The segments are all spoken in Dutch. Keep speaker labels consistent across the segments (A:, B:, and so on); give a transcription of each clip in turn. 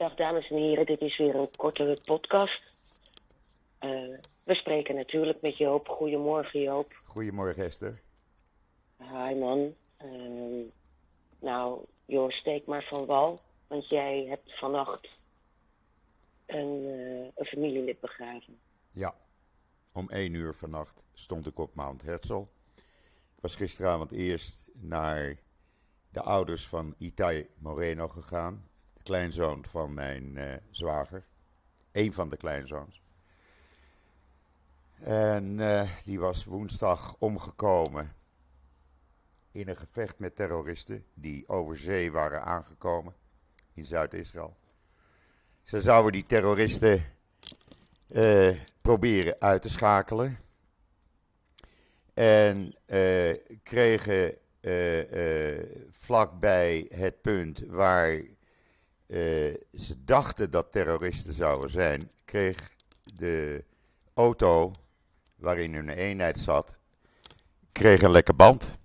A: Dag dames en heren, dit is weer een kortere podcast. Eh, we spreken natuurlijk met Joop. Goedemorgen Joop.
B: Goedemorgen Esther.
A: Hi man. Ehm, nou, joh, steek maar van wal. Want jij hebt vannacht een, eh, een familielid begraven.
B: Ja, om één uur vannacht stond ik op Mount Herzl. Ik was gisteravond eerst naar de ouders van Itai Moreno gegaan. Kleinzoon van mijn eh, zwager. Eén van de kleinzoons. En eh, die was woensdag omgekomen in een gevecht met terroristen die over zee waren aangekomen in Zuid-Israël. Ze zouden die terroristen eh, proberen uit te schakelen. En kregen eh, vlakbij het punt waar ze dachten dat terroristen zouden zijn, kreeg de auto waarin hun eenheid zat, kreeg een lekke band.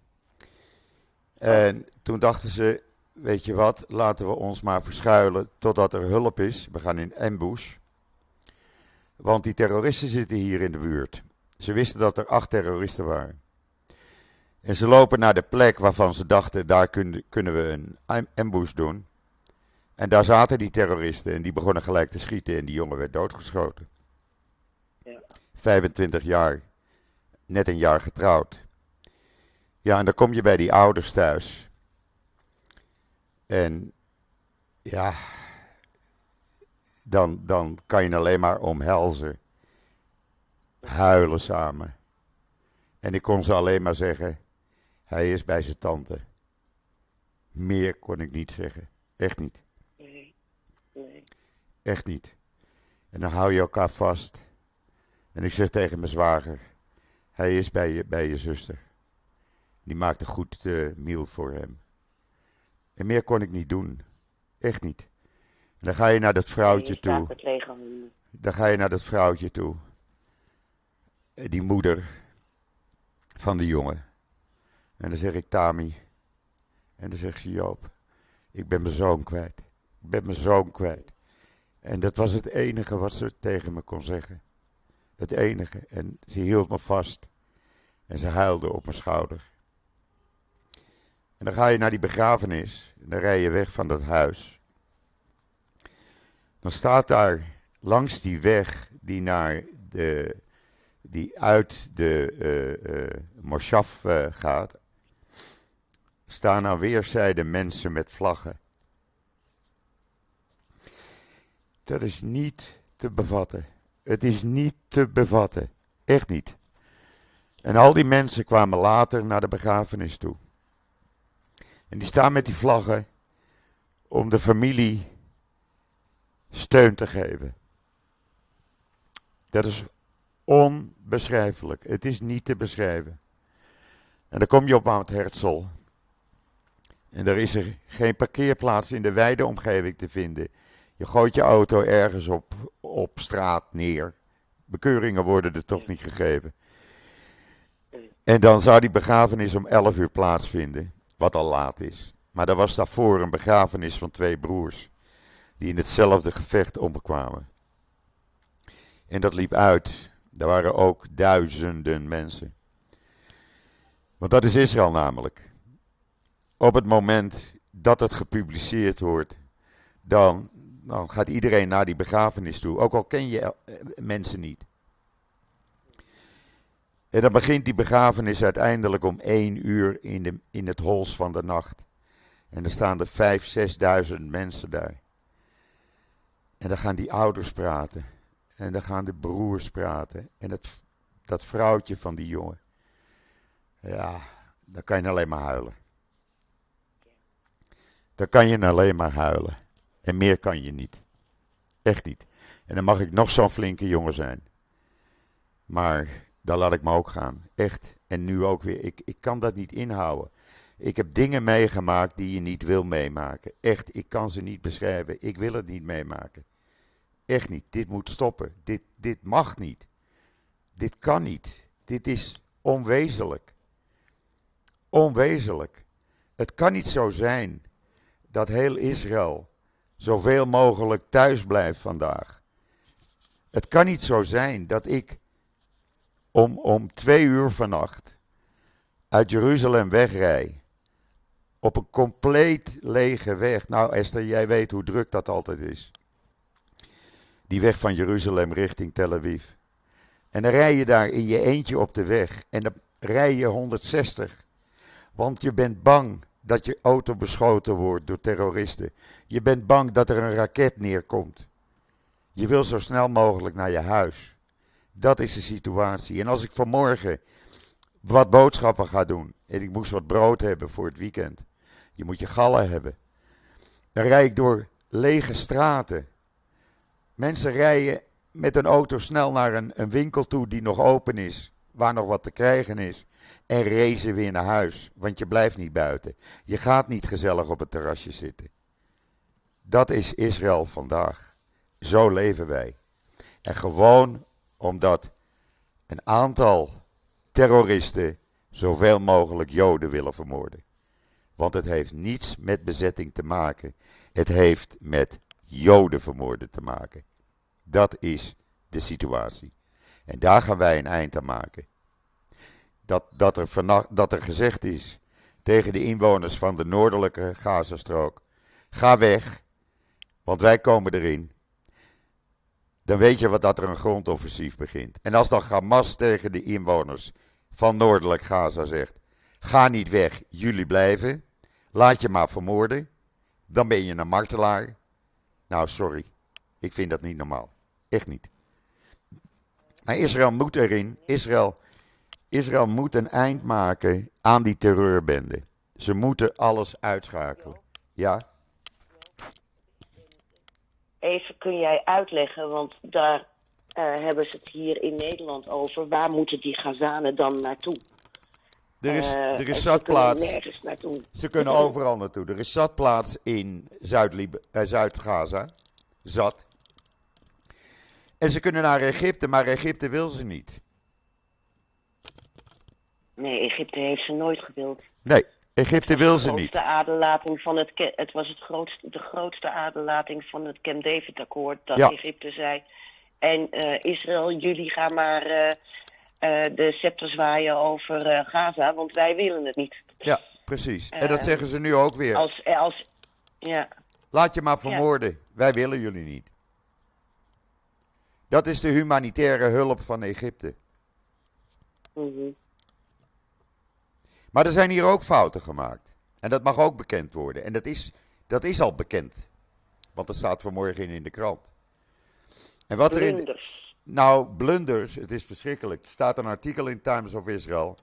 B: En toen dachten ze, weet je wat, laten we ons maar verschuilen totdat er hulp is. We gaan in ambush. Want die terroristen zitten hier in de buurt. Ze wisten dat er acht terroristen waren. En ze lopen naar de plek waarvan ze dachten, daar kunnen, kunnen we een am- ambush doen. En daar zaten die terroristen en die begonnen gelijk te schieten en die jongen werd doodgeschoten.
A: Ja.
B: 25 jaar, net een jaar getrouwd. Ja, en dan kom je bij die ouders thuis. En ja, dan, dan kan je alleen maar omhelzen. Huilen samen. En ik kon ze alleen maar zeggen, hij is bij zijn tante. Meer kon ik niet zeggen. Echt niet. Echt niet. En dan hou je elkaar vast. En ik zeg tegen mijn zwager, hij is bij je, bij je zuster. Die maakt een goed eh meal voor hem. En meer kon ik niet doen. Echt niet. En dan ga je naar dat vrouwtje toe. Dan ga je naar dat vrouwtje toe. Eh, Die moeder van de jongen. En dan zeg ik Tami. En dan zegt ze Joop. Ik ben mijn zoon kwijt. Ik ben mijn zoon kwijt. En dat was het enige wat ze tegen me kon zeggen. Het enige. En ze hield me vast. En ze huilde op mijn schouder. En dan ga je naar die begrafenis. En dan rij je weg van dat huis. Dan staat daar langs die weg die naar de, die uit de eh Moshav eh, gaat, staan aan weerszijden mensen met vlaggen. Dat is niet te bevatten. Het is niet te bevatten. Echt niet. En al die mensen kwamen later naar de begrafenis toe. En die staan met die vlaggen om de familie steun te geven. Dat is onbeschrijfelijk. Het is niet te beschrijven. En dan kom je op Mount Herzl. En daar is er geen parkeerplaats in de wijde omgeving te vinden. Je gooit je auto ergens op, op straat neer. Bekeuringen worden er toch niet gegeven. En dan zou die begrafenis om 11 uur plaatsvinden. Wat al laat is. Maar er was daarvoor een begrafenis van twee broers. Die in hetzelfde gevecht omkwamen. En dat liep uit. Er waren ook duizenden mensen. Want dat is Israël namelijk. Op het moment dat het gepubliceerd wordt, dan, dan gaat iedereen naar die begrafenis toe. Ook al ken je eh, mensen niet. En dan begint die begrafenis uiteindelijk om één uur in, de, in het hols van de nacht. En dan staan er vijf, zesduizend mensen daar. En dan gaan die ouders praten. En dan gaan de broers praten. En het, dat vrouwtje van die jongen. Ja, dan kan je alleen maar huilen. Dan kan je alleen maar huilen. En meer kan je niet. Echt niet. En dan mag ik nog zo'n flinke jongen zijn. Maar dan laat ik me ook gaan. Echt. En nu ook weer. Ik, ik kan dat niet inhouden. Ik heb dingen meegemaakt die je niet wil meemaken. Echt, ik kan ze niet beschrijven. Ik wil het niet meemaken. Echt niet. Dit moet stoppen. Dit, dit mag niet. Dit kan niet. Dit is onwezenlijk. Onwezenlijk. Het kan niet zo zijn dat heel Israël zoveel mogelijk thuis blijft vandaag. Het kan niet zo zijn dat ik om, om twee uur vannacht uit Jeruzalem wegrij. Op een compleet lege weg. Nou, Esther, jij weet hoe druk dat altijd is. Die weg van Jeruzalem richting Tel Aviv. En dan rij je daar in je eentje op de weg. En dan rij je 160. Want je bent bang dat je auto beschoten wordt door terroristen. Je bent bang dat er een raket neerkomt. Je wil zo snel mogelijk naar je huis. Dat is de situatie. En als ik vanmorgen wat boodschappen ga doen en ik moest wat brood hebben voor het weekend. Je moet je gallen hebben. Dan rijd ik door lege straten. Mensen rijden met een auto snel naar een, een winkel toe die nog open is, waar nog wat te krijgen is. En racen weer naar huis, want je blijft niet buiten. Je gaat niet gezellig op het terrasje zitten. Dat is Israël vandaag. Zo leven wij. En gewoon omdat een aantal terroristen zoveel mogelijk Joden willen vermoorden. Want het heeft niets met bezetting te maken. Het heeft met Joden vermoorden te maken. Dat is de situatie. En daar gaan wij een eind aan maken. Dat, dat, er, vannacht, dat er gezegd is tegen de inwoners van de noordelijke Gazastrook: ga weg, want wij komen erin. Dan weet je wat dat er een grondoffensief begint. En als dan Hamas tegen de inwoners van noordelijk Gaza zegt: ga niet weg, jullie blijven, laat je maar vermoorden, dan ben je een martelaar. Nou, sorry, ik vind dat niet normaal. Echt niet. Maar Israël moet erin. Israël, Israël moet een eind maken aan die terreurbende. Ze moeten alles uitschakelen. Ja?
A: Even kun jij uitleggen, want daar uh, hebben ze het hier in Nederland over. Waar moeten die Gazanen dan naartoe?
B: Er is, uh, er is zatplaats. Nergens naartoe. Ze kunnen overal naartoe. Er is zatplaats in Zuid-Gaza. Uh, zat. En ze kunnen naar Egypte, maar Egypte wil ze niet.
A: Nee, Egypte heeft ze nooit gewild.
B: Nee, Egypte wil ze niet.
A: Aderlating van het, het was het grootste, de grootste aderlating van het Camp David-akkoord. Dat Egypte zei. En uh, Israël, jullie gaan maar uh, uh, de scepter zwaaien over Gaza, want wij willen het niet.
B: Ja, precies. en dat zeggen ze nu ook weer.
A: Als, als, ja.
B: Laat je maar vermoorden. Ja. Wij willen jullie niet. Dat is de humanitaire hulp van Egypte.
A: Mm -hmm.
B: Maar er zijn hier ook fouten gemaakt. En dat mag ook bekend worden. En dat is, dat is al bekend. Want dat staat vanmorgen in de krant. En wat
A: blunders.
B: er in. Nou, blunders, het is verschrikkelijk. Er staat een artikel in Times of Israel.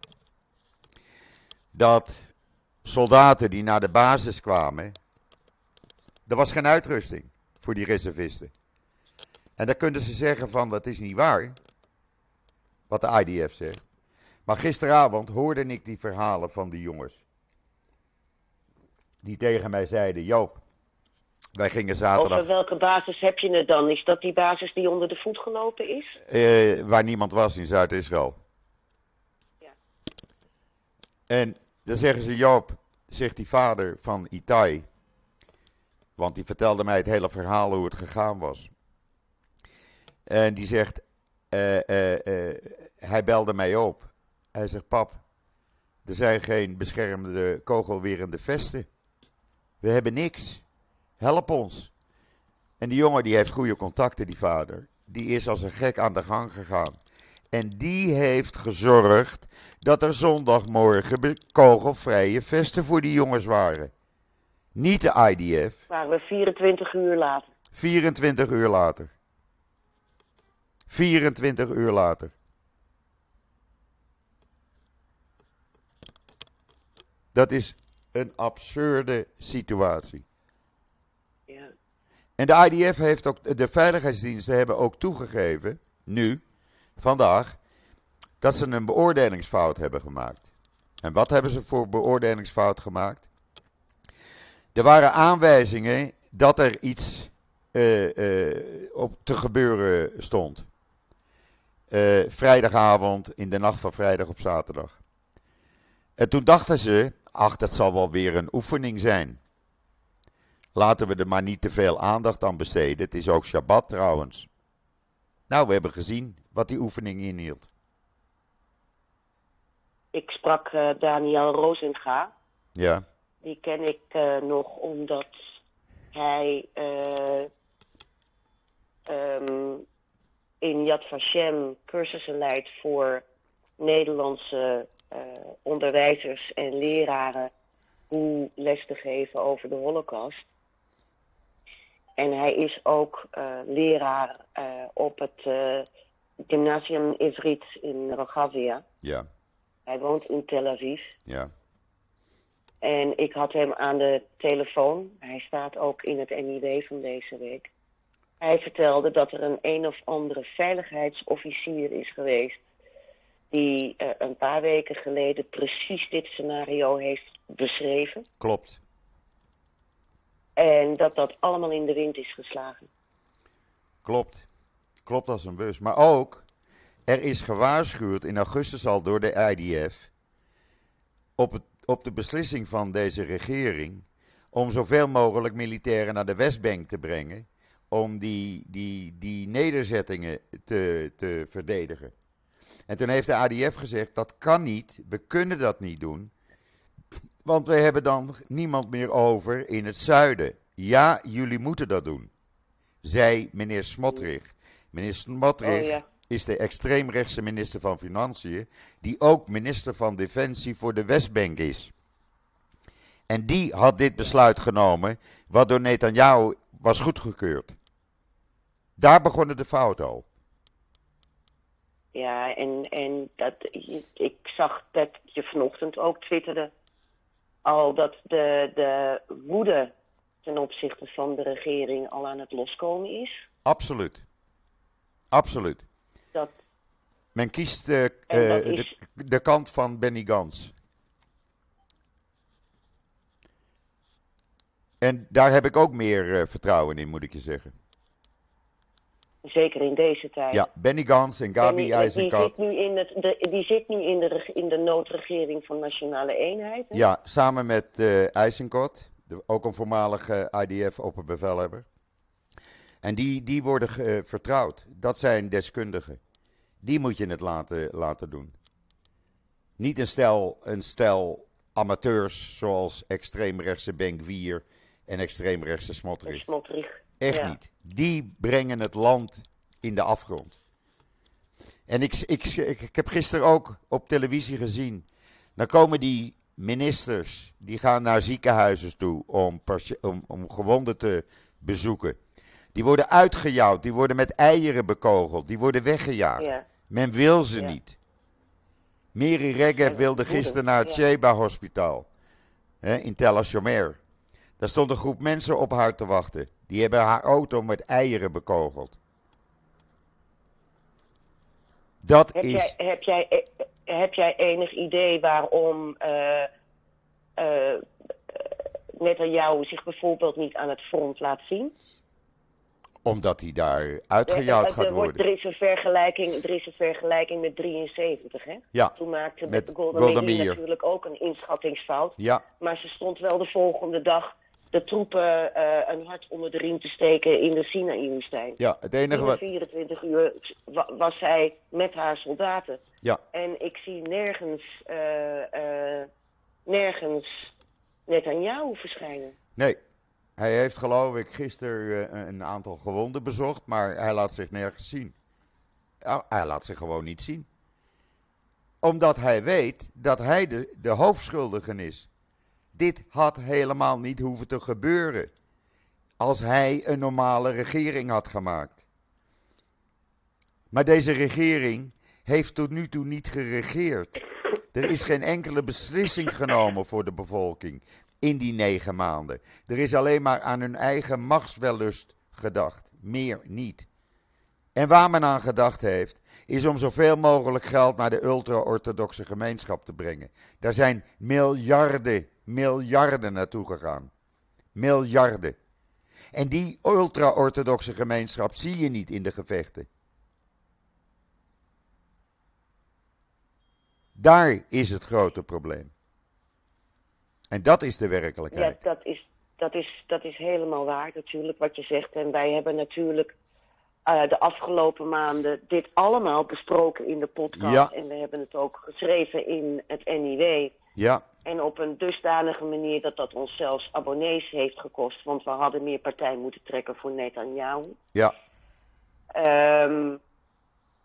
B: Dat soldaten die naar de basis kwamen. Er was geen uitrusting voor die reservisten. En dan kunnen ze zeggen van dat is niet waar. Wat de IDF zegt. Maar gisteravond hoorde ik die verhalen van die jongens. Die tegen mij zeiden: Joop, wij gingen zaterdag.
A: Over welke basis heb je het dan? Is dat die basis die onder de voet gelopen is?
B: Eh, waar niemand was in Zuid-Israël.
A: Ja.
B: En dan zeggen ze: Joop, zegt die vader van Itai. Want die vertelde mij het hele verhaal hoe het gegaan was. En die zegt: uh, uh, Hij belde mij op. Hij zegt: Pap, er zijn geen beschermde kogelwerende vesten. We hebben niks. Help ons. En die jongen die heeft goede contacten, die vader. Die is als een gek aan de gang gegaan. En die heeft gezorgd dat er zondagmorgen kogelvrije vesten voor die jongens waren. Niet de IDF.
A: Waren we 24 uur later.
B: 24 uur later. 24 uur later. Dat is een absurde situatie.
A: Ja.
B: En de IDF heeft ook, de veiligheidsdiensten hebben ook toegegeven, nu, vandaag, dat ze een beoordelingsfout hebben gemaakt. En wat hebben ze voor beoordelingsfout gemaakt? Er waren aanwijzingen dat er iets uh, uh, op te gebeuren stond. Uh, vrijdagavond, in de nacht van vrijdag op zaterdag. En toen dachten ze, ach, dat zal wel weer een oefening zijn. Laten we er maar niet te veel aandacht aan besteden. Het is ook Shabbat trouwens. Nou, we hebben gezien wat die oefening inhield.
A: Ik sprak uh, Daniel Rozenga.
B: Ja.
A: Die ken ik uh, nog omdat hij uh, um, in Yad Vashem cursussen leidt voor Nederlandse onderwijzers en leraren hoe les te geven over de Holocaust. En hij is ook uh, leraar uh, op het Gymnasium Ivrit in Rogavia.
B: Ja.
A: Hij woont in Tel Aviv.
B: Ja.
A: En ik had hem aan de telefoon. Hij staat ook in het NIW van deze week. Hij vertelde dat er een een of andere veiligheidsofficier is geweest die uh, een paar weken geleden precies dit scenario heeft beschreven.
B: Klopt.
A: En dat dat allemaal in de wind is geslagen.
B: Klopt. Klopt als een bus. Maar ook, er is gewaarschuwd in augustus al door de IDF op, het, op de beslissing van deze regering om zoveel mogelijk militairen naar de Westbank te brengen om die, die, die nederzettingen te, te verdedigen. En toen heeft de ADF gezegd, dat kan niet, we kunnen dat niet doen, want we hebben dan niemand meer over in het zuiden. Ja, jullie moeten dat doen, zei meneer Smotrich. Meneer Smotrich
A: Oh, ja.
B: is de extreemrechtse minister van Financiën, die ook minister van Defensie voor de Westbank is. En die had dit besluit genomen, wat door Netanyahu was goedgekeurd. Daar begonnen de fouten al.
A: Ja, en, en dat, ik zag dat je vanochtend ook twitterde al dat de, de woede ten opzichte van de regering al aan het loskomen is.
B: Absoluut. Absoluut.
A: Dat,
B: Men kiest eh, eh,
A: is-
B: de, de kant van Benny Gans. En daar heb ik ook meer eh, vertrouwen in, moet ik je zeggen.
A: Zeker in deze tijd.
B: Ja, Benny Gans en Gabi
A: En die, zit nu in, het, de, die zit nu in de, in de noodregering van Nationale Eenheid. hè?
B: Ja, samen met eh IJzenkot, ook een voormalige IDF-opperbevelhebber. En die, die worden ge- vertrouwd. Dat zijn deskundigen. Die moet je het laten, laten doen. Niet een stel, een stel amateurs zoals extreemrechtse Benkwier en extreemrechtse Smotrich.
A: Smotrich.
B: Echt
A: Ja.
B: niet. Die brengen het land in de afgrond. En ik, ik, ik, ik heb gisteren ook op televisie gezien. Dan komen die ministers, die gaan naar ziekenhuizen toe om, om, om gewonden te bezoeken. Die worden uitgejouwd, die worden met eieren bekogeld, die worden weggejaagd.
A: Ja.
B: Men wil ze
A: Ja.
B: niet. Miri Regev wilde gisteren naar het
A: ja.
B: Sheba-hospitaal hè, in Tel Ashomer. Daar stond een groep mensen op haar te wachten. Die hebben haar auto met eieren bekogeld. Dat
A: Heb,
B: is.
A: jij, heb, jij, eh, heb jij enig idee waarom eh eh Netanyahu zich bijvoorbeeld niet aan het front laat zien?
B: Omdat hij daar uitgejouwd
A: Eh,
B: gaat
A: er, wordt,
B: worden.
A: er, is een vergelijking, er is een vergelijking met 73, hè?
B: Ja,
A: Toen maakte
B: met
A: Golda, Meir. natuurlijk ook een inschattingsfout.
B: ja,
A: Maar ze stond wel de volgende dag de troepen eh, een hart onder de riem te steken in de Sinaï-woestijn.
B: ja, het enige wat.
A: 24 uur wa- was zij met haar soldaten.
B: Ja,
A: En ik zie nergens, eh eh nergens Netanyahu verschijnen.
B: nee. Hij heeft geloof ik gisteren een aantal gewonden bezocht, maar hij laat zich nergens zien. Hij laat zich gewoon niet zien. Omdat hij weet dat hij de, de hoofdschuldige is. Dit had helemaal niet hoeven te gebeuren. Als hij een normale regering had gemaakt. Maar deze regering heeft tot nu toe niet geregeerd. Er is geen enkele beslissing genomen voor de bevolking in die negen maanden. Er is alleen maar aan hun eigen machtswellust gedacht. Meer niet. En waar men aan gedacht heeft, is om zoveel mogelijk geld naar de ultra-orthodoxe gemeenschap te brengen. Daar zijn miljarden, miljarden naartoe gegaan. Miljarden. En die ultra-orthodoxe gemeenschap zie je niet in de gevechten. Daar is het grote probleem. En dat is de
A: Ja,
B: werkelijkheid.
A: dat is, dat is, dat is helemaal waar natuurlijk wat je zegt. En wij hebben natuurlijk uh, de afgelopen maanden dit allemaal besproken in de podcast.
B: Ja.
A: En we hebben het ook geschreven in het NIW.
B: Ja,
A: En op een dusdanige manier dat dat ons zelfs abonnees heeft gekost. Want we hadden meer partij moeten trekken voor Netanyahu.
B: ja,
A: Ehm,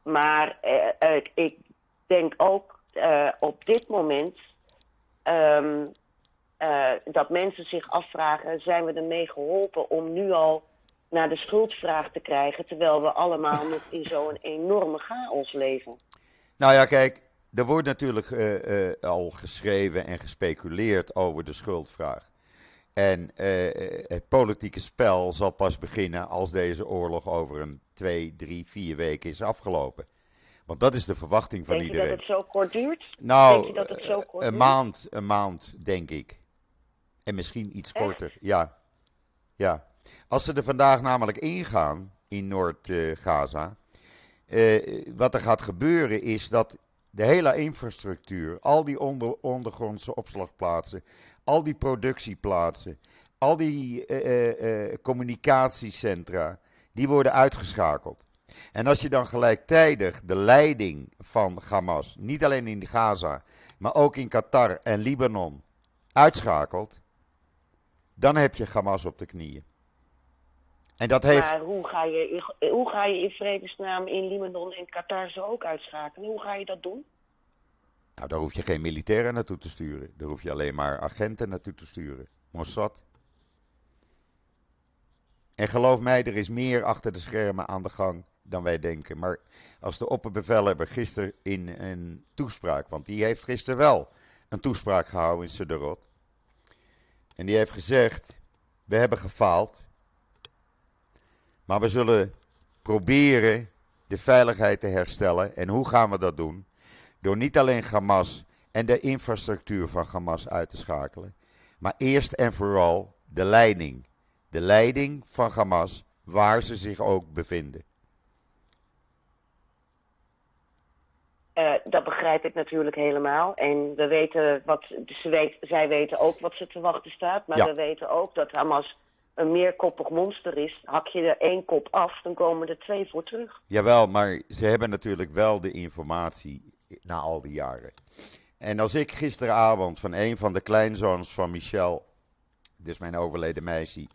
A: maar eh, eh, ik denk ook eh, op dit moment ehm, eh, dat mensen zich afvragen: zijn we ermee geholpen om nu al naar de schuldvraag te krijgen, terwijl we allemaal nog in zo'n enorme chaos leven?
B: Nou ja, kijk, er wordt natuurlijk eh, eh, al geschreven en gespeculeerd over de schuldvraag. En eh, het politieke spel zal pas beginnen als deze oorlog over een twee, drie, vier weken is afgelopen. Want dat is de verwachting van
A: Denk je dat
B: iedereen.
A: het zo kort duurt?
B: Nou,
A: Denk je dat het zo kort
B: een
A: duurt?
B: maand, een maand, denk ik. En misschien iets
A: Echt?
B: korter, ja. Ja. Als ze er vandaag namelijk ingaan, in Noord-Gaza, wat er gaat gebeuren is dat de hele infrastructuur, al die onder, ondergrondse opslagplaatsen, al die productieplaatsen, al die eh, eh, eh, communicatiecentra, die worden uitgeschakeld. En als je dan gelijktijdig de leiding van Hamas, niet alleen in Gaza, maar ook in Qatar en Libanon, uitschakelt, dan heb je Hamas op de knieën. En dat heeft.
A: Maar hoe ga, je, in- hoe ga je in vredesnaam in Libanon en Qatar ze ook uitschakelen? Hoe ga je dat doen?
B: Nou, daar hoef je geen militairen naartoe te sturen. Daar hoef je alleen maar agenten naartoe te sturen. Mossad. En geloof mij, er is meer achter de schermen aan de gang dan wij denken. Maar als de opperbevelhebber gisteren in een toespraak, want die heeft gisteren wel een toespraak gehouden in Sederot. En die heeft gezegd, we hebben gefaald. Maar we zullen proberen de veiligheid te herstellen. En hoe gaan we dat doen? Door niet alleen Hamas en de infrastructuur van Hamas uit te schakelen, maar eerst en vooral de leiding. De leiding van Hamas, waar ze zich ook bevinden.
A: Eh, dat begrijp ik natuurlijk helemaal. En we weten wat, ze weet, zij weten ook wat ze te wachten staat. Maar
B: Ja.
A: we weten ook dat Hamas een meerkoppig monster is. Hak je er één kop af, dan komen er twee voor terug.
B: Jawel, maar ze hebben natuurlijk wel de informatie na al die jaren. En als ik gisteravond van een van de kleinzoons van Michel, dus mijn overleden meisje,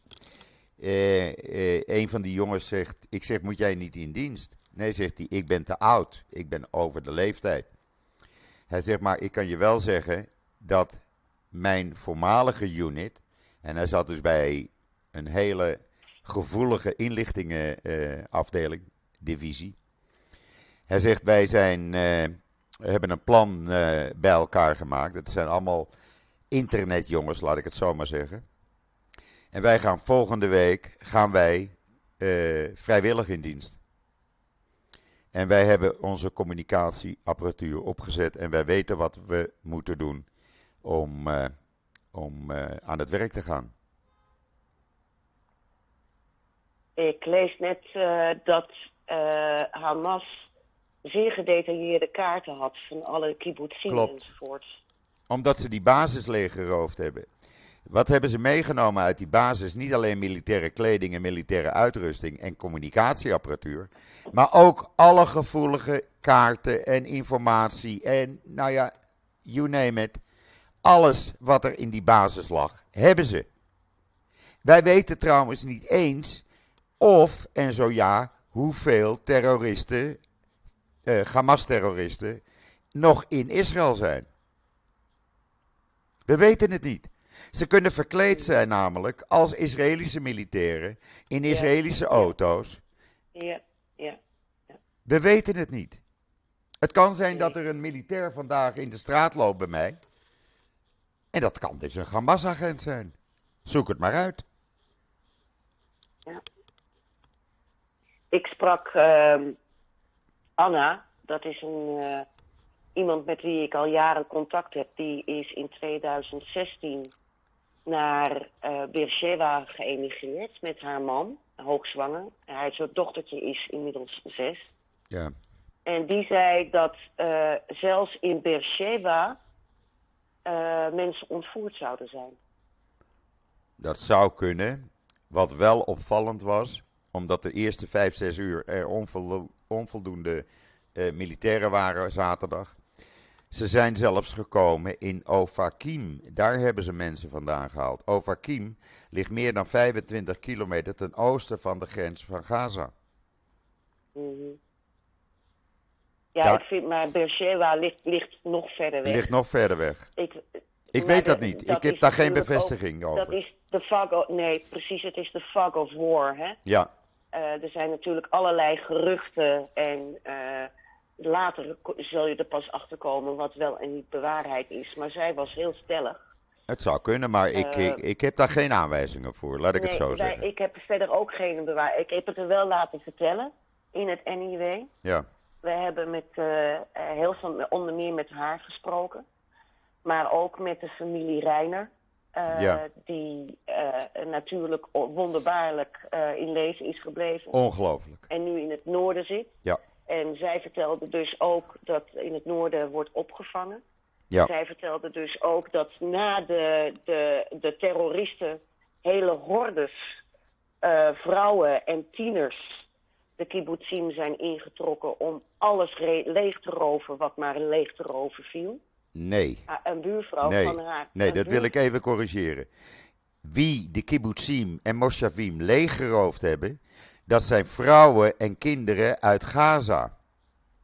B: eh, eh, een van die jongens zegt: Ik zeg, moet jij niet in dienst? Nee, zegt hij, ik ben te oud. Ik ben over de leeftijd. Hij zegt, maar ik kan je wel zeggen dat mijn voormalige unit, en hij zat dus bij een hele gevoelige inlichtingenafdeling, divisie. Hij zegt, wij zijn, eh, hebben een plan eh, bij elkaar gemaakt. Dat zijn allemaal internetjongens, laat ik het zo maar zeggen. En wij gaan volgende week gaan wij eh, vrijwillig in dienst. En wij hebben onze communicatieapparatuur opgezet en wij weten wat we moeten doen om, om aan het werk te gaan.
A: Ik lees net eh, dat eh, Hamas zeer gedetailleerde kaarten had van alle kibbutzim
B: Klopt.
A: enzovoorts.
B: Omdat ze die basis leeggeroofd hebben. Wat hebben ze meegenomen uit die basis? Niet alleen militaire kleding en militaire uitrusting en communicatieapparatuur. Maar ook alle gevoelige kaarten en informatie en nou ja, you name it. Alles wat er in die basis lag, hebben ze. Wij weten trouwens niet eens of, en zo ja, hoeveel terroristen, eh, Hamas-terroristen, nog in Israël zijn. We weten het niet. Ze kunnen verkleed zijn namelijk als Israëlische militairen in
A: Ja.
B: Israëlische auto's.
A: Ja, ja.
B: We weten het niet. Het kan zijn dat er een militair vandaag in de straat loopt bij mij. En dat kan dus een Hamas-agent zijn. Zoek het maar uit.
A: Ik sprak ehm, Anna, dat is een, eh, iemand met wie ik al jaren contact heb. Die is in 2016 naar eh Beersheba geëmigreerd met haar man, hoogzwanger. Haar zo'n dochtertje is inmiddels zes.
B: Ja.
A: En die zei dat eh, zelfs in Beersheba mensen ontvoerd zouden zijn.
B: Dat zou kunnen. Wat wel opvallend was, omdat de eerste vijf, zes uur er onvoldoende uh, militairen waren zaterdag. Ze zijn zelfs gekomen in Ofakim. Daar hebben ze mensen vandaan gehaald. Ofakim ligt meer dan 25 kilometer ten oosten van de grens van Gaza.
A: Mm Ja, ik vind, maar Beersheba ligt, ligt nog verder weg.
B: Ligt nog verder weg. Ik, ik weet dat niet. ik heb daar geen bevestiging over.
A: Dat is de fog of, nee, precies, het is de fog of war, hè?
B: Ja.
A: Uh, er zijn natuurlijk allerlei geruchten en uh, later zul je er pas achter komen wat wel en niet bewaarheid is. Maar zij was heel stellig.
B: Het zou kunnen, maar ik, uh, ik, ik, heb daar geen aanwijzingen voor, laat ik het zo zeggen.
A: Ik heb verder ook geen bewaarheid. Ik heb het er wel laten vertellen in het NIW.
B: Ja.
A: We hebben met, heel veel, onder meer met haar gesproken. Maar ook met de familie Reiner. Uh, ja. Die uh, natuurlijk wonderbaarlijk uh, in leven is gebleven.
B: Ongelooflijk.
A: En nu in het noorden zit.
B: Ja.
A: En zij vertelde dus ook dat in het noorden wordt opgevangen.
B: Ja.
A: Zij vertelde dus ook dat na de, de, de terroristen hele hordes vrouwen en tieners de kibbutzim zijn ingetrokken om alles leeg te roven wat maar leeg te roven viel.
B: Nee.
A: Ah, een buurvrouw
B: nee.
A: van haar.
B: Nee, dat wil ik even corrigeren. Wie de kibbutzim en moshavim leeggeroofd hebben, dat zijn vrouwen en kinderen uit Gaza.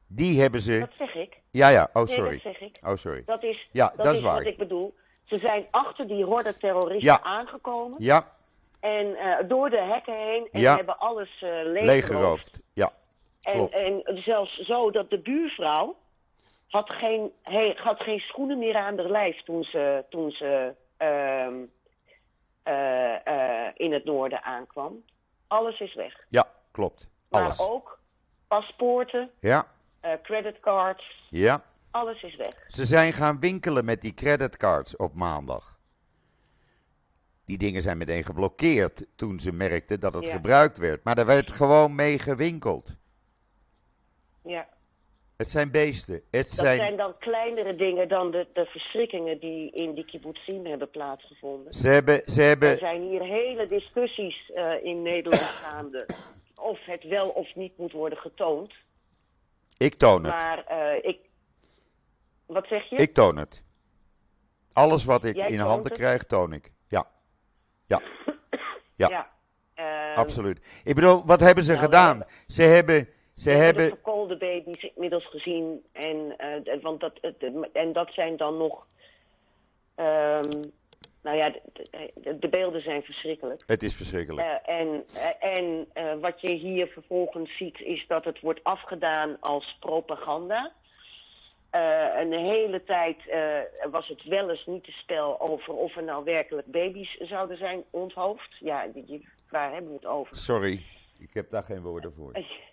B: Die hebben ze.
A: Dat zeg ik.
B: Ja, ja. Oh, sorry.
A: Nee, dat zeg ik.
B: Oh, sorry.
A: Dat is,
B: ja,
A: dat,
B: dat
A: is,
B: waar.
A: wat ik bedoel. Ze zijn achter die horde terroristen
B: ja.
A: aangekomen.
B: Ja.
A: En uh, door de hekken heen. En
B: ja.
A: hebben alles uh, leeggeroofd.
B: leeggeroofd. Ja.
A: En, en zelfs zo dat de buurvrouw had geen, he, had geen schoenen meer aan haar lijf toen ze, toen ze uh, uh, uh, in het noorden aankwam. Alles is weg.
B: Ja, klopt. Alles.
A: Maar ook paspoorten,
B: ja.
A: creditcards.
B: Ja.
A: Alles is weg.
B: Ze zijn gaan winkelen met die creditcards op maandag. Die dingen zijn meteen geblokkeerd toen ze merkten dat het
A: ja.
B: gebruikt werd. Maar er werd gewoon mee gewinkeld.
A: Ja.
B: Het zijn beesten. Het
A: dat
B: zijn...
A: zijn dan kleinere dingen dan de, de verschrikkingen die in die kibbutzim hebben plaatsgevonden.
B: Ze hebben, ze hebben...
A: Er zijn hier hele discussies uh, in Nederland gaande of het wel of niet moet worden getoond.
B: Ik toon het.
A: Maar uh, ik... Wat zeg je?
B: Ik toon het. Alles wat ik
A: Jij
B: in handen
A: het?
B: krijg, toon ik. Ja. Ja. Ja.
A: ja. Uh,
B: Absoluut. Ik bedoel, wat hebben ze
A: nou,
B: gedaan? Ze hebben... Ze
A: we
B: hebben
A: de verkoolde baby's inmiddels gezien. En, uh, want dat, en dat zijn dan nog. Um, nou ja, de, de, de, beelden zijn verschrikkelijk.
B: Het is verschrikkelijk.
A: Uh, en en uh, wat je hier vervolgens ziet, is dat het wordt afgedaan als propaganda. een hele tijd was het wel eens niet te spel over of er nou werkelijk baby's zouden zijn onthoofd. Ja, waar hebben we het over?
B: Sorry, ik heb daar geen woorden voor.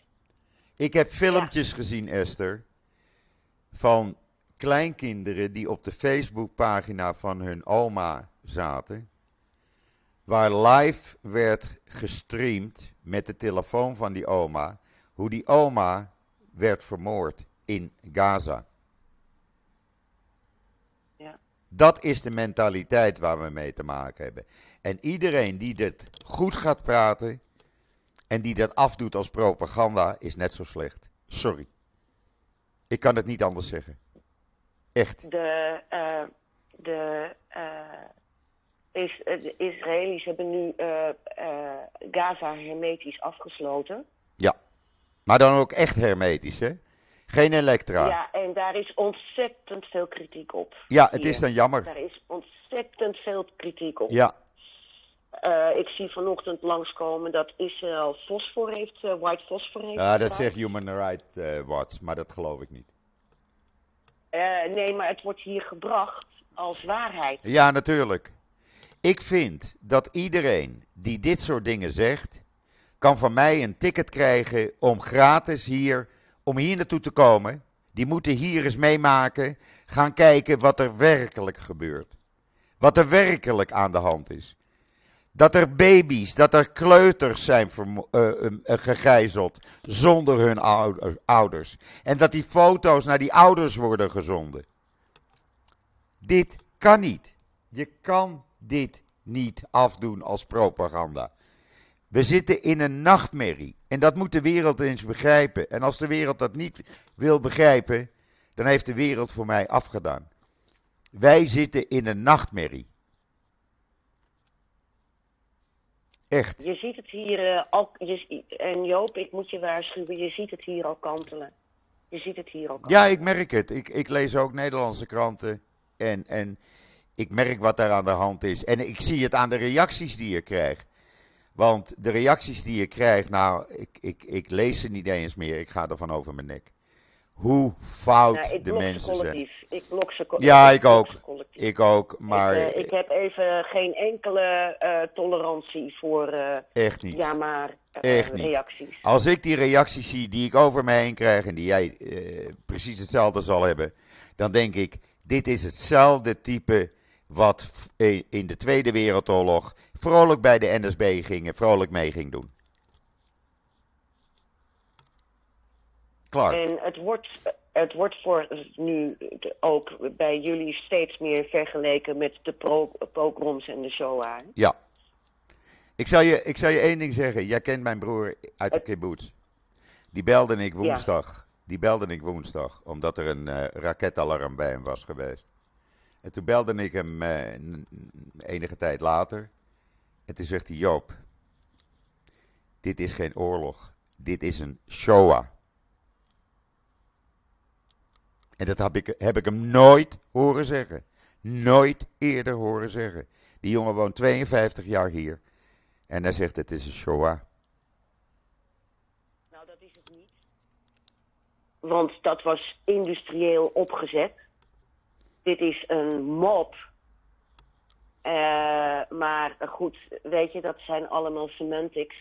B: Ik heb filmpjes ja. gezien, Esther, van kleinkinderen die op de Facebookpagina van hun oma zaten, waar live werd gestreamd met de telefoon van die oma, hoe die oma werd vermoord in Gaza.
A: Ja.
B: Dat is de mentaliteit waar we mee te maken hebben. En iedereen die dit goed gaat praten, en die dat afdoet als propaganda is net zo slecht. Sorry. Ik kan het niet anders zeggen. Echt.
A: De, uh, de, uh, is, de Israëli's hebben nu uh, Gaza hermetisch afgesloten.
B: Ja. Maar dan ook echt hermetisch, hè? Geen elektra.
A: Ja, en daar is ontzettend veel kritiek op.
B: Ja, het Hier. is dan jammer.
A: Daar is ontzettend veel kritiek op.
B: Ja.
A: Uh, ik zie vanochtend langskomen dat Israël fosfor heeft, uh, white fosfor heeft.
B: Ja, dat zegt Human Rights uh, Watch, maar dat geloof ik niet.
A: nee, maar het wordt hier gebracht als waarheid.
B: Ja, natuurlijk. Ik vind dat iedereen die dit soort dingen zegt, kan van mij een ticket krijgen om gratis hier, om hier naartoe te komen. Die moeten hier eens meemaken, gaan kijken wat er werkelijk gebeurt. Wat er werkelijk aan de hand is. Dat er baby's, dat er kleuters zijn uh, gegijzeld zonder hun ouders. En dat die foto's naar die ouders worden gezonden. Dit kan niet. Je kan dit niet afdoen als propaganda. We zitten in een nachtmerrie. En dat moet de wereld eens begrijpen. En als de wereld dat niet wil begrijpen, dan heeft de wereld voor mij afgedaan. Wij zitten in een nachtmerrie. Echt.
A: Je ziet het hier uh, al. Je, en Joop, ik moet je waarschuwen, je ziet het hier al kantelen. Je ziet het hier al kantelen.
B: Ja, ik merk het. Ik, ik lees ook Nederlandse kranten. En, en ik merk wat daar aan de hand is. En ik zie het aan de reacties die je krijgt. Want de reacties die je krijgt, nou, ik, ik, ik lees ze niet eens meer. Ik ga ervan over mijn nek. Hoe fout
A: nou,
B: de mensen zijn.
A: Ik blok ze
B: Ja, ik, ook. Ik ook, maar...
A: Ik, uh, ik, heb even geen enkele uh, tolerantie voor... Uh,
B: echt niet.
A: Ja, maar
B: echt
A: reacties.
B: Niet. Als ik die reacties zie die ik over me heen krijg en die jij precies hetzelfde zal hebben, dan denk ik, dit is hetzelfde type wat in de Tweede Wereldoorlog vrolijk bij de NSB ging, vrolijk mee ging doen. Klaar.
A: En het wordt, het wordt voor nu ook bij jullie steeds meer vergeleken met de pogroms en de Shoah.
B: Ja. Ik zal, je, ik zal je één ding zeggen. Jij kent mijn broer uit de kibbutz. Die belde ik woensdag. Ja. Die belde ik woensdag, omdat er een uh, raketalarm bij hem was geweest. En toen belde ik hem uh, enige tijd later. En toen zegt hij: Joop, dit is geen oorlog. Dit is een Shoah. En dat heb ik, heb ik hem nooit horen zeggen. Nooit eerder horen zeggen. Die jongen woont 52 jaar hier. En hij zegt: Het is een Shoah.
A: Nou, dat is het niet. Want dat was industrieel opgezet. Dit is een mob uh, maar goed, weet je, dat zijn allemaal semantics.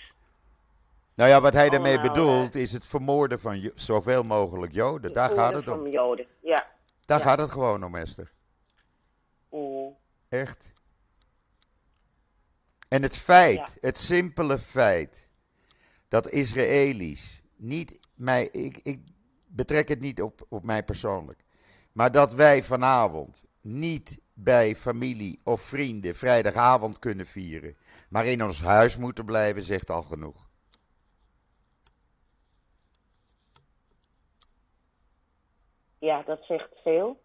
B: Nou ja, wat hij daarmee bedoelt is het vermoorden van zoveel mogelijk Joden. Daar gaat het om.
A: van Joden, ja.
B: Daar gaat het gewoon om, Esther.
A: Mm.
B: Echt. En het feit, ja. het simpele feit, dat Israëli's niet mij, ik, ik betrek het niet op, op mij persoonlijk, maar dat wij vanavond niet bij familie of vrienden vrijdagavond kunnen vieren, maar in ons huis moeten blijven, zegt al genoeg.
A: Ja, dat zegt veel.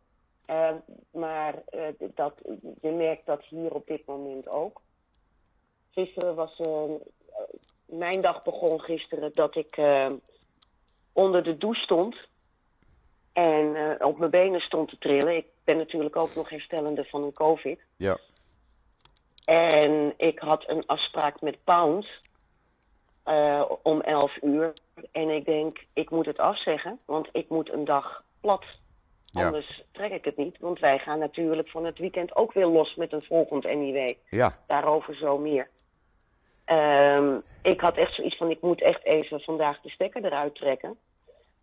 A: Uh, maar uh, dat, je merkt dat hier op dit moment ook. Gisteren was. Uh, mijn dag begon gisteren dat ik onder de douche stond. En op mijn benen stond te trillen. Ik ben natuurlijk ook nog herstellende van een COVID.
B: Ja.
A: En ik had een afspraak met Pound uh, om 11 uur. En ik denk, ik moet het afzeggen, want ik moet een dag plat.
B: Ja.
A: Anders trek ik het niet, want wij gaan natuurlijk van het weekend ook weer los met een volgend NIW.
B: Ja.
A: Daarover zo meer. Um, ik had echt zoiets van, ik moet echt even vandaag de stekker eruit trekken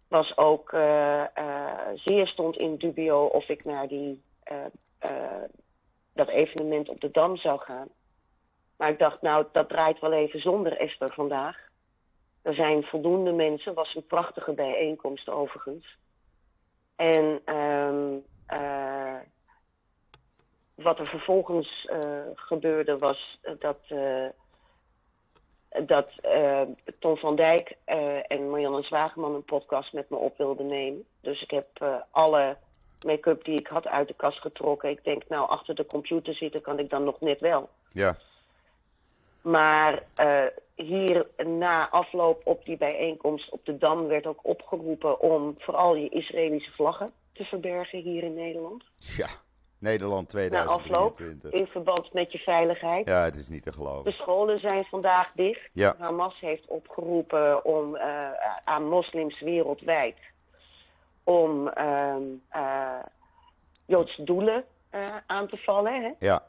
A: was ook uh, uh, zeer stond in dubio of ik naar die, uh, dat evenement op de Dam zou gaan. Maar ik dacht, nou, dat draait wel even zonder Esther vandaag. Er zijn voldoende mensen, was een prachtige bijeenkomst overigens. En um, wat er vervolgens gebeurde was dat dat uh, Tom van Dijk uh, en Marianne Zwageman een podcast met me op wilden nemen. Dus ik heb uh, alle make-up die ik had uit de kast getrokken. Ik denk, nou, achter de computer zitten kan ik dan nog net wel.
B: Ja.
A: Maar hier na afloop op die bijeenkomst op de Dam werd ook opgeroepen om vooral je Israëlische vlaggen te verbergen hier in Nederland.
B: Ja. Nederland 2023.
A: Na afloop, in verband met je veiligheid.
B: Ja, het is niet te geloven.
A: De scholen zijn vandaag dicht.
B: Ja.
A: Hamas heeft opgeroepen om, uh, aan moslims wereldwijd om uh, uh, Joodse doelen uh, aan te vallen. Hè?
B: Ja.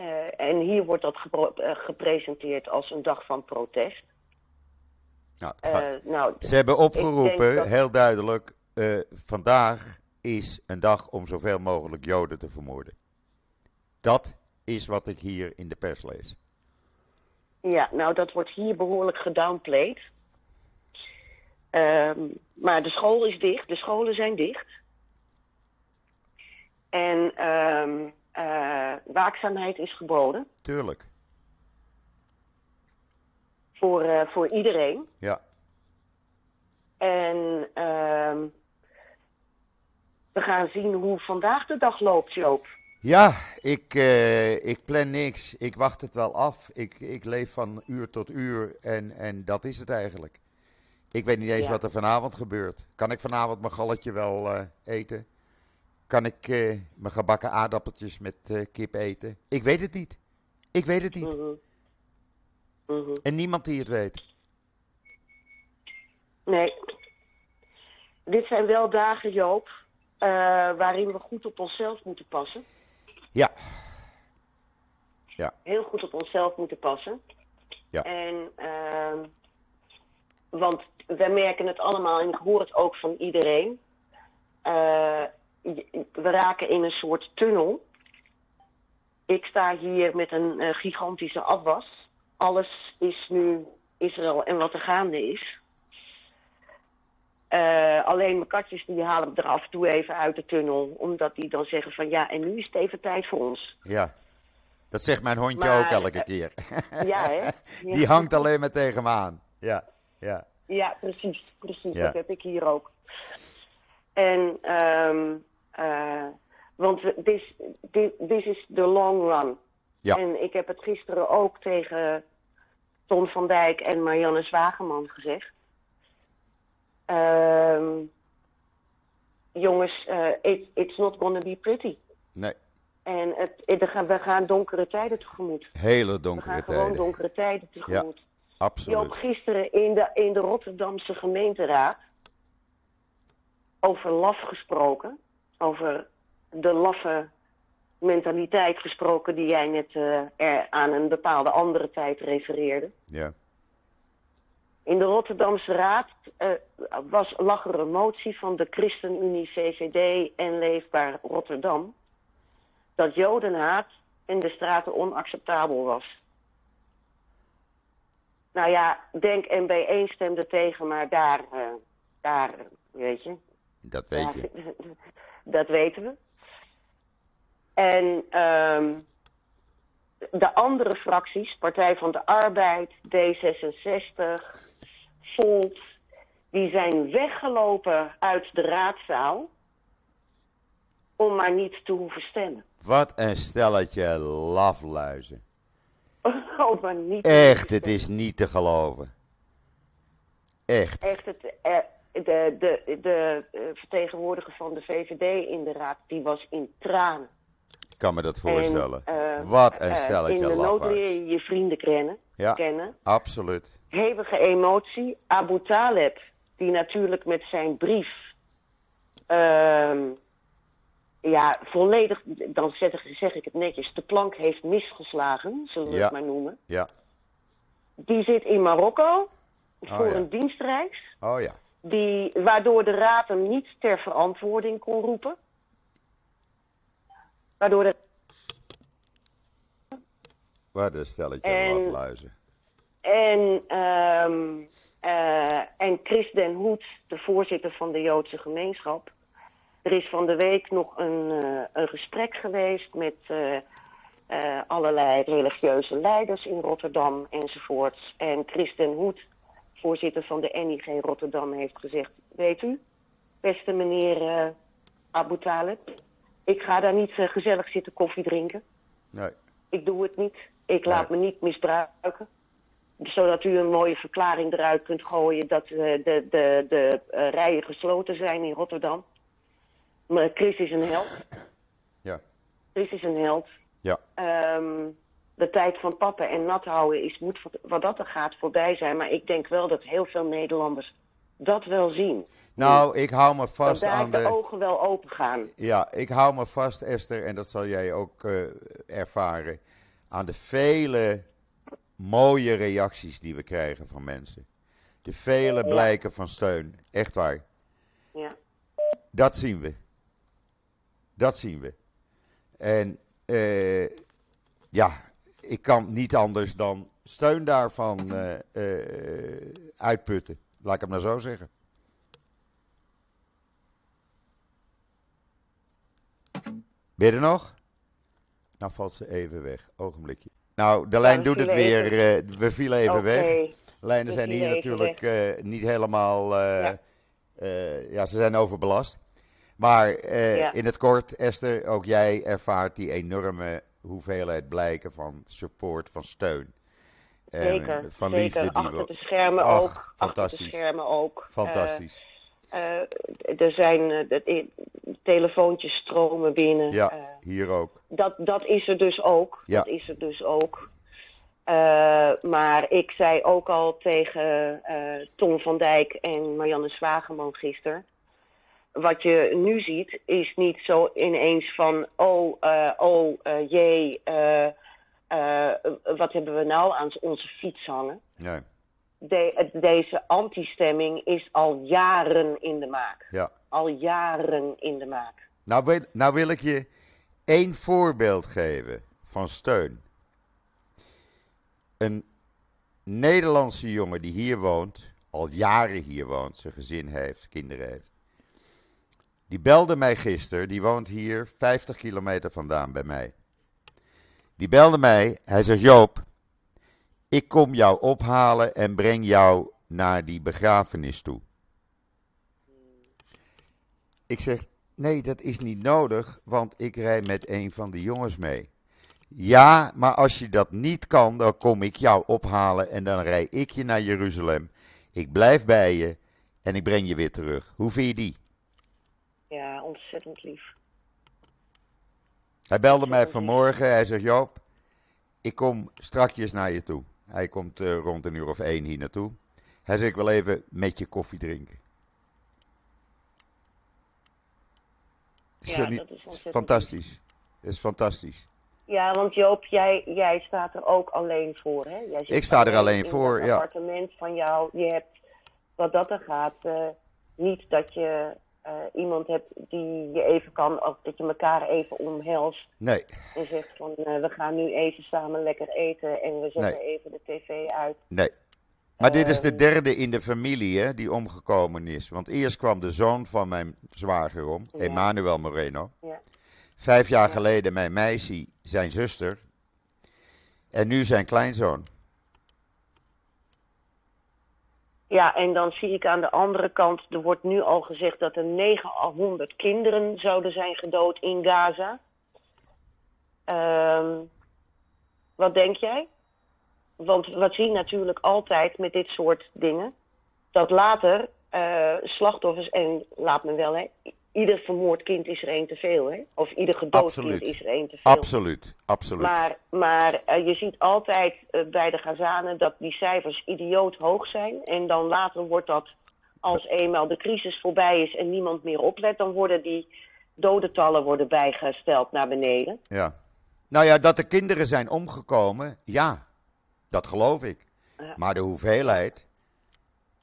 A: Uh, en hier wordt dat gepresenteerd als een dag van protest.
B: Nou, nou, Ze hebben opgeroepen, dat... heel duidelijk, vandaag is een dag om zoveel mogelijk Joden te vermoorden. Dat is wat ik hier in de pers lees.
A: Ja, nou dat wordt hier behoorlijk gedownplayed. Um, maar de school is dicht, de scholen zijn dicht. En um, waakzaamheid is geboden.
B: Tuurlijk.
A: Voor, voor iedereen.
B: Ja.
A: En ehm, we gaan zien hoe vandaag de dag loopt, Joop.
B: Ja, ik, uh, ik plan niks. Ik wacht het wel af. Ik, ik leef van uur tot uur en, en dat is het eigenlijk. Ik weet niet eens wat er vanavond gebeurt. Kan ik vanavond mijn galletje wel uh, eten? Kan ik uh, mijn gebakken aardappeltjes met kip eten? Ik weet het niet. Ik weet het niet.
A: Mm -hmm.
B: En niemand die het weet.
A: Nee. Dit zijn wel dagen, Joop, waarin we goed op onszelf moeten passen.
B: Ja. ja.
A: Heel goed op onszelf moeten passen.
B: Ja.
A: En, uh, want we merken het allemaal en ik hoor het ook van iedereen. We raken in een soort tunnel. Ik sta hier met een uh, gigantische afwas. Alles is nu Israël en wat er gaande is. Uh, alleen mijn katjes die halen er af en toe even uit de tunnel. Omdat die dan zeggen van ja, en nu is het even tijd voor ons.
B: Ja, dat zegt mijn hondje maar, ook elke uh, keer.
A: Ja, hè? Ja.
B: Die hangt alleen maar tegen me aan. Ja, ja.
A: Ja, precies. Precies, ja. dat heb ik hier ook. En, um, uh, want this, is the long run.
B: Ja.
A: En ik heb het gisteren ook tegen Ton van Dijk en Marianne Zwageman gezegd. Um, jongens, uh, it, it's not gonna be pretty.
B: Nee.
A: En het, het, we gaan donkere tijden tegemoet.
B: Hele donkere
A: tijden.
B: We gaan
A: gewoon donkere tijden tegemoet.
B: Ja, absoluut.
A: Joop, gisteren in de, in de Rotterdamse gemeenteraad over laf gesproken. Over de laffe mentaliteit gesproken die jij net uh, er aan een bepaalde andere tijd refereerde.
B: Ja.
A: In de Rotterdamse Raad uh, was, lag er een motie van de ChristenUnie, VVD en Leefbaar Rotterdam. Dat jodenhaat in de straten onacceptabel was. Nou ja, Denk en B1 stemde tegen, maar daar, uh, daar weet je.
B: Dat weet je.
A: Dat weten we. En um, de andere fracties, Partij van de Arbeid, D66, Volt, die zijn weggelopen uit de raadzaal om maar niet te hoeven stemmen.
B: Wat een stelletje lafluizen.
A: Oh, maar niet
B: Echt, het is niet te geloven. Echt.
A: Echt, het, eh, de, de, de vertegenwoordiger van de VVD in de raad, die was in tranen.
B: Ik kan me dat voorstellen. En, uh, Wat een stelletje
A: uh, In de
B: nood
A: leer je je vrienden kennen.
B: Ja,
A: kennen.
B: absoluut.
A: Hevige emotie. Abu Taleb, die natuurlijk met zijn brief... Uh, ja, volledig, dan zeg, zeg, ik het netjes, de plank heeft misgeslagen, zullen we
B: ja.
A: het maar noemen.
B: Ja.
A: Die zit in Marokko voor
B: oh, ja.
A: een dienstreis.
B: Oh ja.
A: Die, waardoor de raad hem niet ter verantwoording kon roepen. Waardoor de...
B: Wat een stelletje
A: En-
B: lafluizen.
A: En, ehm eh, en Chris Den Hoed, de voorzitter van de Joodse gemeenschap. Er is van de week nog een, eh, een gesprek geweest met eh, allerlei religieuze leiders in Rotterdam enzovoorts. En Chris Den Hoed, voorzitter van de NIG Rotterdam, heeft gezegd... Weet u, beste meneer eh, Abu Talib, ik ga daar niet eh, gezellig zitten koffie drinken.
B: Nee.
A: Ik doe het niet. Ik laat me niet misbruiken. Zodat u een mooie verklaring eruit kunt gooien dat eh, de, de, de rijen gesloten zijn in Rotterdam. Maar Chris is een held.
B: Ja.
A: Chris is een held.
B: Ja.
A: Ehm, de tijd van pappen en nat houden is, moet wat- dat er gaat voorbij zijn. Maar ik denk wel dat heel veel Nederlanders dat wel zien.
B: Nou, ik hou me vast aan
A: de
B: de...
A: ogen wel open gaan.
B: Ja, ik hou me vast, Esther, en dat zal jij ook eh, ervaren, aan de vele mooie reacties die we krijgen van mensen. De vele
A: Ja.
B: blijken van steun. Echt waar.
A: Ja.
B: Dat zien we. Dat zien we. En eh, ja, ik kan niet anders dan steun daarvan eh, eh, uitputten. Laat ik het maar zo zeggen. Ben je er nog? Nou valt ze even weg. Ogenblikje. Nou, de lijn doet het weer. Uh, we vielen even okay. weg. Lijnen zijn hier natuurlijk uh, niet helemaal. Ja. ja. ze zijn overbelast. Maar ja. in het kort, Esther, ook jij ervaart die enorme hoeveelheid blijken van support, van steun.
A: Zeker, van zeker. Liefde achter de schermen ook. Fantastisch. Achter de schermen ook.
B: Fantastisch.
A: er zijn de, telefoontjes stromen binnen.
B: Ja, hier ook.
A: Dat, dat is er dus ook. Ja. Dat is er dus ook. Uh, maar ik zei ook al tegen uh, Tom van Dijk en Marianne Zwageman gisteren. Wat je nu ziet is niet zo ineens van, oh, uh, oh jee, wat hebben we nou aan onze fiets hangen.
B: Nee.
A: De, deze antistemming is al jaren in de maak.
B: Ja.
A: Al jaren in de maak.
B: Nou wil, nou wil ik je één voorbeeld geven van steun een Nederlandse jongen die hier woont, al jaren hier woont, zijn gezin heeft, kinderen heeft. Die belde mij gisteren, die woont hier 50 kilometer vandaan bij mij. Die belde mij, hij zegt Joop, ik kom jou ophalen en breng jou naar die begrafenis toe. Ik zeg, nee, dat is niet nodig, want ik rij met een van de jongens mee. Ja, maar als je dat niet kan, dan kom ik jou ophalen en dan rij ik je naar Jeruzalem. Ik blijf bij je en ik breng je weer terug. Hoe vind je die?
A: Ja, ontzettend lief.
B: Hij belde mij vanmorgen. Hij zegt: Joop, ik kom strakjes naar je toe. Hij komt uh, rond een uur of één hier naartoe. Hij zegt: Ik wil even met je koffie drinken.
A: Ja, dat is
B: fantastisch. Dat is fantastisch.
A: Ja, want Joop, jij, jij staat er ook alleen voor, hè? Jij
B: ik sta er alleen voor, ja. Het
A: appartement van jou, je hebt, wat dat er gaat, uh, niet dat je uh, iemand hebt die je even kan, of dat je elkaar even omhelst.
B: Nee.
A: En zegt van, uh, we gaan nu even samen lekker eten en we zetten even de tv uit.
B: Nee. Maar dit is de ehm. derde in de familie hè, die omgekomen is. Want eerst kwam de zoon van mijn zwager om, ja. Emmanuel Moreno. Ja. Vijf jaar geleden mijn meisje, zijn zuster. En nu zijn kleinzoon.
A: Ja, en dan zie ik aan de andere kant, er wordt nu al gezegd dat er 900 kinderen zouden zijn gedood in Gaza. Um, wat denk jij? Want wat zie je natuurlijk altijd met dit soort dingen, dat later uh, slachtoffers, en laat me wel, hè, ieder vermoord kind is er één te veel, hè? Of ieder gedood kind is er één te veel.
B: Absoluut, absoluut.
A: Maar, maar uh, je ziet altijd uh, bij de Gazanen dat die cijfers idioot hoog zijn. En dan later wordt dat, als eenmaal de crisis voorbij is en niemand meer oplet, dan worden die dodentallen worden bijgesteld naar beneden.
B: Ja. Nou ja, dat de kinderen zijn omgekomen, ja, dat geloof ik. Maar de hoeveelheid.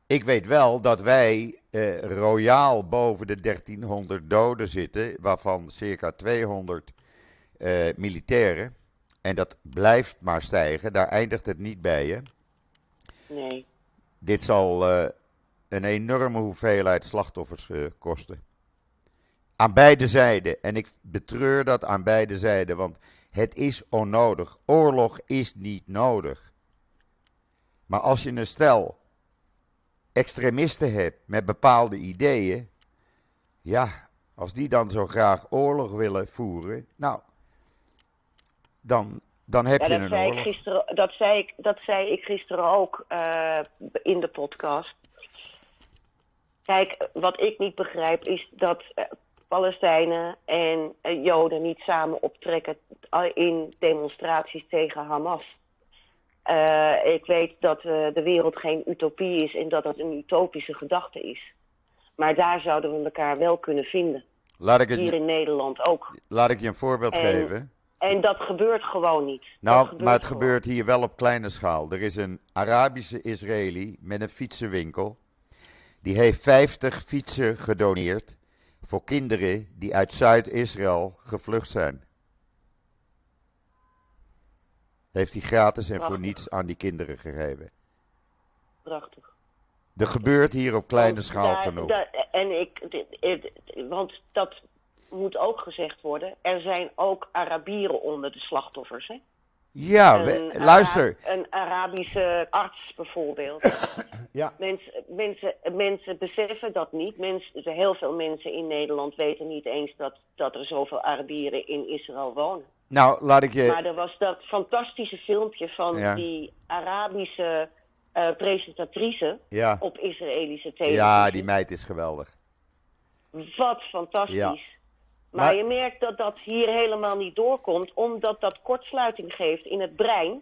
B: Ik weet wel dat wij eh, royaal boven de 1300 doden zitten, waarvan circa 200 eh, militairen. En dat blijft maar stijgen, daar eindigt het niet bij je.
A: Nee.
B: Dit zal eh, een enorme hoeveelheid slachtoffers eh, kosten. Aan beide zijden. En ik betreur dat aan beide zijden, want het is onnodig. Oorlog is niet nodig. Maar als je een stel extremisten hebt met bepaalde ideeën, ja, als die dan zo graag oorlog willen voeren, nou, dan, dan heb je een
A: zei
B: oorlog.
A: Ik gisteren, dat, zei ik, dat zei ik gisteren ook uh, in de podcast. Kijk, wat ik niet begrijp is dat uh, Palestijnen en uh, Joden niet samen optrekken in demonstraties tegen Hamas. Uh, ik weet dat uh, de wereld geen utopie is en dat het een utopische gedachte is. Maar daar zouden we elkaar wel kunnen vinden.
B: Laat ik het,
A: Hier in Nederland ook.
B: Laat ik je een voorbeeld
A: en,
B: geven.
A: En dat gebeurt gewoon niet.
B: Nou, maar het
A: gewoon.
B: gebeurt hier wel op kleine schaal. Er is een Arabische Israëli met een fietsenwinkel. Die heeft 50 fietsen gedoneerd voor kinderen die uit Zuid-Israël gevlucht zijn. Heeft hij gratis en
A: Prachtig.
B: voor niets aan die kinderen gegeven.
A: Prachtig.
B: Er gebeurt hier op kleine
A: Want
B: schaal
A: daar-
B: genoeg.
A: daar- en ik, want dat moet ook gezegd worden, er zijn ook Arabieren onder de slachtoffers. Hè?
B: Ja, we-
A: Een
B: luister.
A: Ara- een Arabische arts bijvoorbeeld.
B: Ja.
A: mensen, mensen, mensen beseffen dat niet. Mensen, heel veel mensen in Nederland weten niet eens dat, dat er zoveel Arabieren in Israël wonen.
B: Nou, laat ik je.
A: Maar er was dat fantastische filmpje van
B: Ja.
A: die Arabische eh, presentatrice
B: Ja.
A: op Israëlische televisie.
B: Ja, die meid is geweldig.
A: Wat fantastisch.
B: Ja.
A: Maar,
B: Maar-
A: je merkt dat dat hier helemaal niet doorkomt, omdat dat kortsluiting geeft in het brein.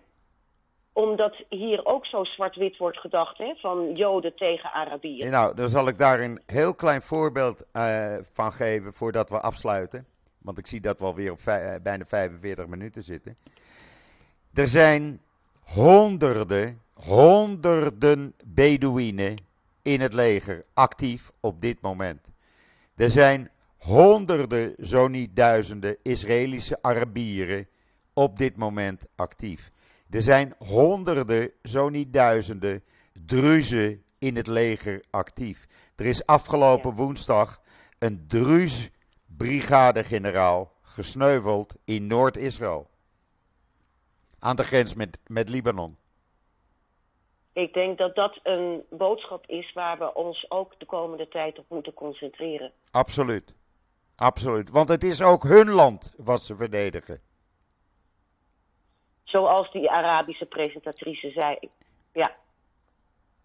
A: Omdat hier ook zo zwart-wit wordt gedacht, hè, van Joden tegen Arabieren.
B: Nou, dan zal ik daar een heel klein voorbeeld eh, van geven voordat we afsluiten. Want ik zie dat we alweer op eh, bijna 45 minuten zitten. Er zijn honderden, honderden Bedouinen in het leger actief op dit moment. Er zijn honderden, zo niet duizenden, Israëlische Arabieren op dit moment actief. Er zijn honderden, zo niet duizenden, Druzen in het leger actief. Er is afgelopen woensdag een Druze brigadegeneraal gesneuveld in Noord-Israël. Aan de grens met, met Libanon.
A: Ik denk dat dat een boodschap is waar we ons ook de komende tijd op moeten concentreren.
B: Absoluut. Absoluut. Want het is ook hun land wat ze verdedigen.
A: Zoals die Arabische presentatrice zei. Ja.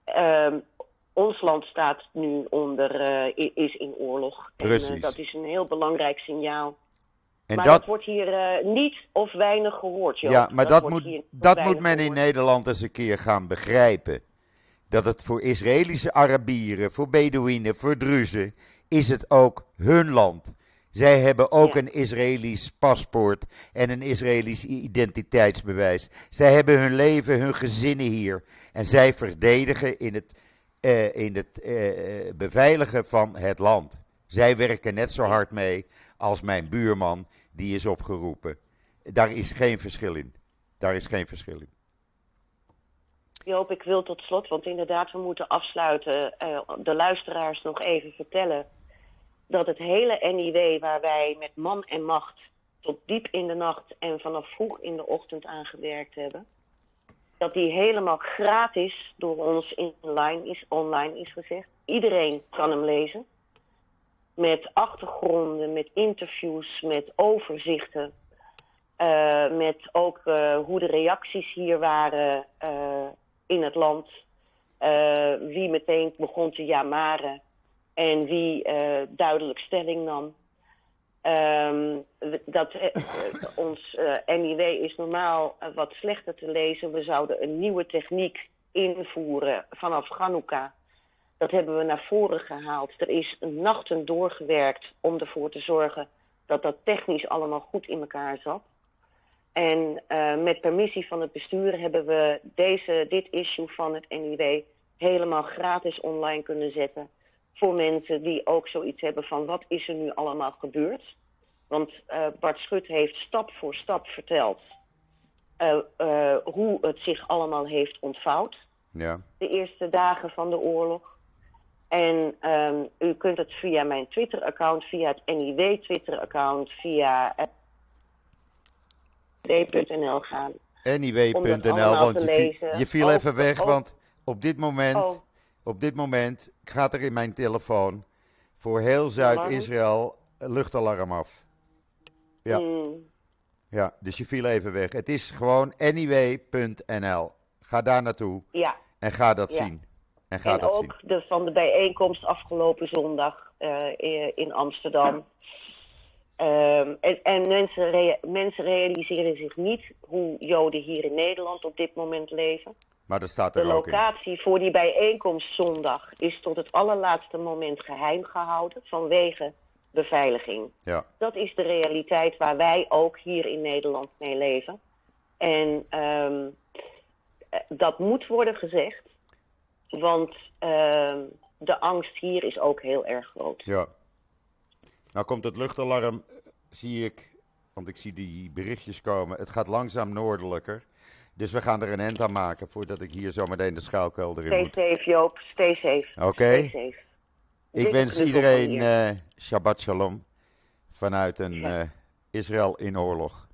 A: Ehm, ons land staat nu onder, eh, is in oorlog. En, eh, dat is een heel belangrijk signaal.
B: En
A: maar
B: dat,
A: dat wordt hier eh, niet of weinig gehoord, Joop.
B: ja, maar dat, moet, dat moet men in
A: gehoord.
B: Nederland eens een keer gaan begrijpen. Dat het voor Israëlische Arabieren, voor Bedouinen, voor Druzen, is het ook hun land. Zij hebben ook
A: Ja.
B: een Israëlisch paspoort en een Israëlisch identiteitsbewijs. Zij hebben hun leven, hun gezinnen hier. En zij verdedigen in het, eh, in het eh, eh, beveiligen van het land. Zij werken net zo hard mee als mijn buurman, die is opgeroepen. Daar is geen verschil in. Daar is geen verschil in.
A: Joop, ik wil tot slot, want inderdaad, we moeten afsluiten. de luisteraars nog even vertellen dat het hele NIW waar wij met man en macht tot diep in de nacht en vanaf vroeg in de ochtend aangewerkt hebben, dat die helemaal gratis door ons online is, online is gezegd. Iedereen kan hem lezen. Met achtergronden, met interviews, met overzichten. eh, met ook eh, hoe de reacties hier waren eh, in het land. Wie meteen begon te jamaren en wie duidelijk stelling nam. Ehm, dat, eh, eh, ons NIW is normaal wat slechter te lezen. We zouden een nieuwe techniek invoeren vanaf Hanukkah. Dat hebben we naar voren gehaald. Er is nachten doorgewerkt om ervoor te zorgen dat dat technisch allemaal goed in elkaar zat. En met permissie van het bestuur hebben we deze, dit issue van het NIW helemaal gratis online kunnen zetten. Voor mensen die ook zoiets hebben van wat is er nu allemaal gebeurd. Want eh, Bart Schut heeft stap voor stap verteld eh, eh, hoe het zich allemaal heeft ontvouwd.
B: Ja.
A: De eerste dagen van de oorlog. En ehm, u kunt het via mijn Twitter-account, via het NIW Twitter-account, via eh, w.nl gaan.
B: NIW.nl, want je, je viel even weg,
A: ook-
B: want op dit moment,
A: Oh.
B: Op dit moment gaat er in mijn telefoon voor heel Zuid-Israël luchtalarm af. Ja.
A: Mm,
B: Ja, dus je viel even weg. Het is gewoon NIW.nl. Ga daar naartoe
A: ja.
B: en ga dat
A: Ja.
B: zien. En ga
A: en
B: dat zien.
A: ook de, van de bijeenkomst afgelopen zondag eh, in Amsterdam. Ehm, en en mensen, rea- mensen realiseren zich niet hoe Joden hier in Nederland op dit moment leven.
B: Maar staat
A: De
B: er ook in.
A: locatie voor die bijeenkomst zondag is tot het allerlaatste moment geheim gehouden vanwege beveiliging.
B: Ja,
A: Dat is de realiteit waar wij ook hier in Nederland mee leven. En ehm, eh, dat moet worden gezegd, want ehm, de angst hier is ook heel erg groot.
B: ja. Nou komt het luchtalarm, eh, zie ik, want ik zie die berichtjes komen. Het gaat langzaam noordelijker. Dus we gaan er een end aan maken voordat ik hier zometeen de schuilkelder in
A: Stay
B: moet.
A: safe, Joop. Stay safe.
B: Oké. Ik wens iedereen eh Shabbat Shalom. vanuit een
A: Ja.
B: eh, Israël in oorlog.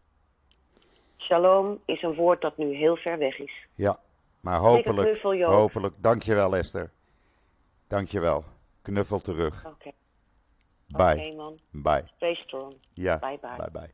A: Shalom is een woord dat nu heel ver weg is.
B: Ja, maar hopelijk,
A: knuffel, Joop.
B: hopelijk. Dankjewel Esther. Dankjewel. Knuffel terug.
A: Oké,
B: Bye.
A: Oké, man.
B: Bye.
A: Stay strong.
B: Ja,
A: Bye, bye.
B: bye bye.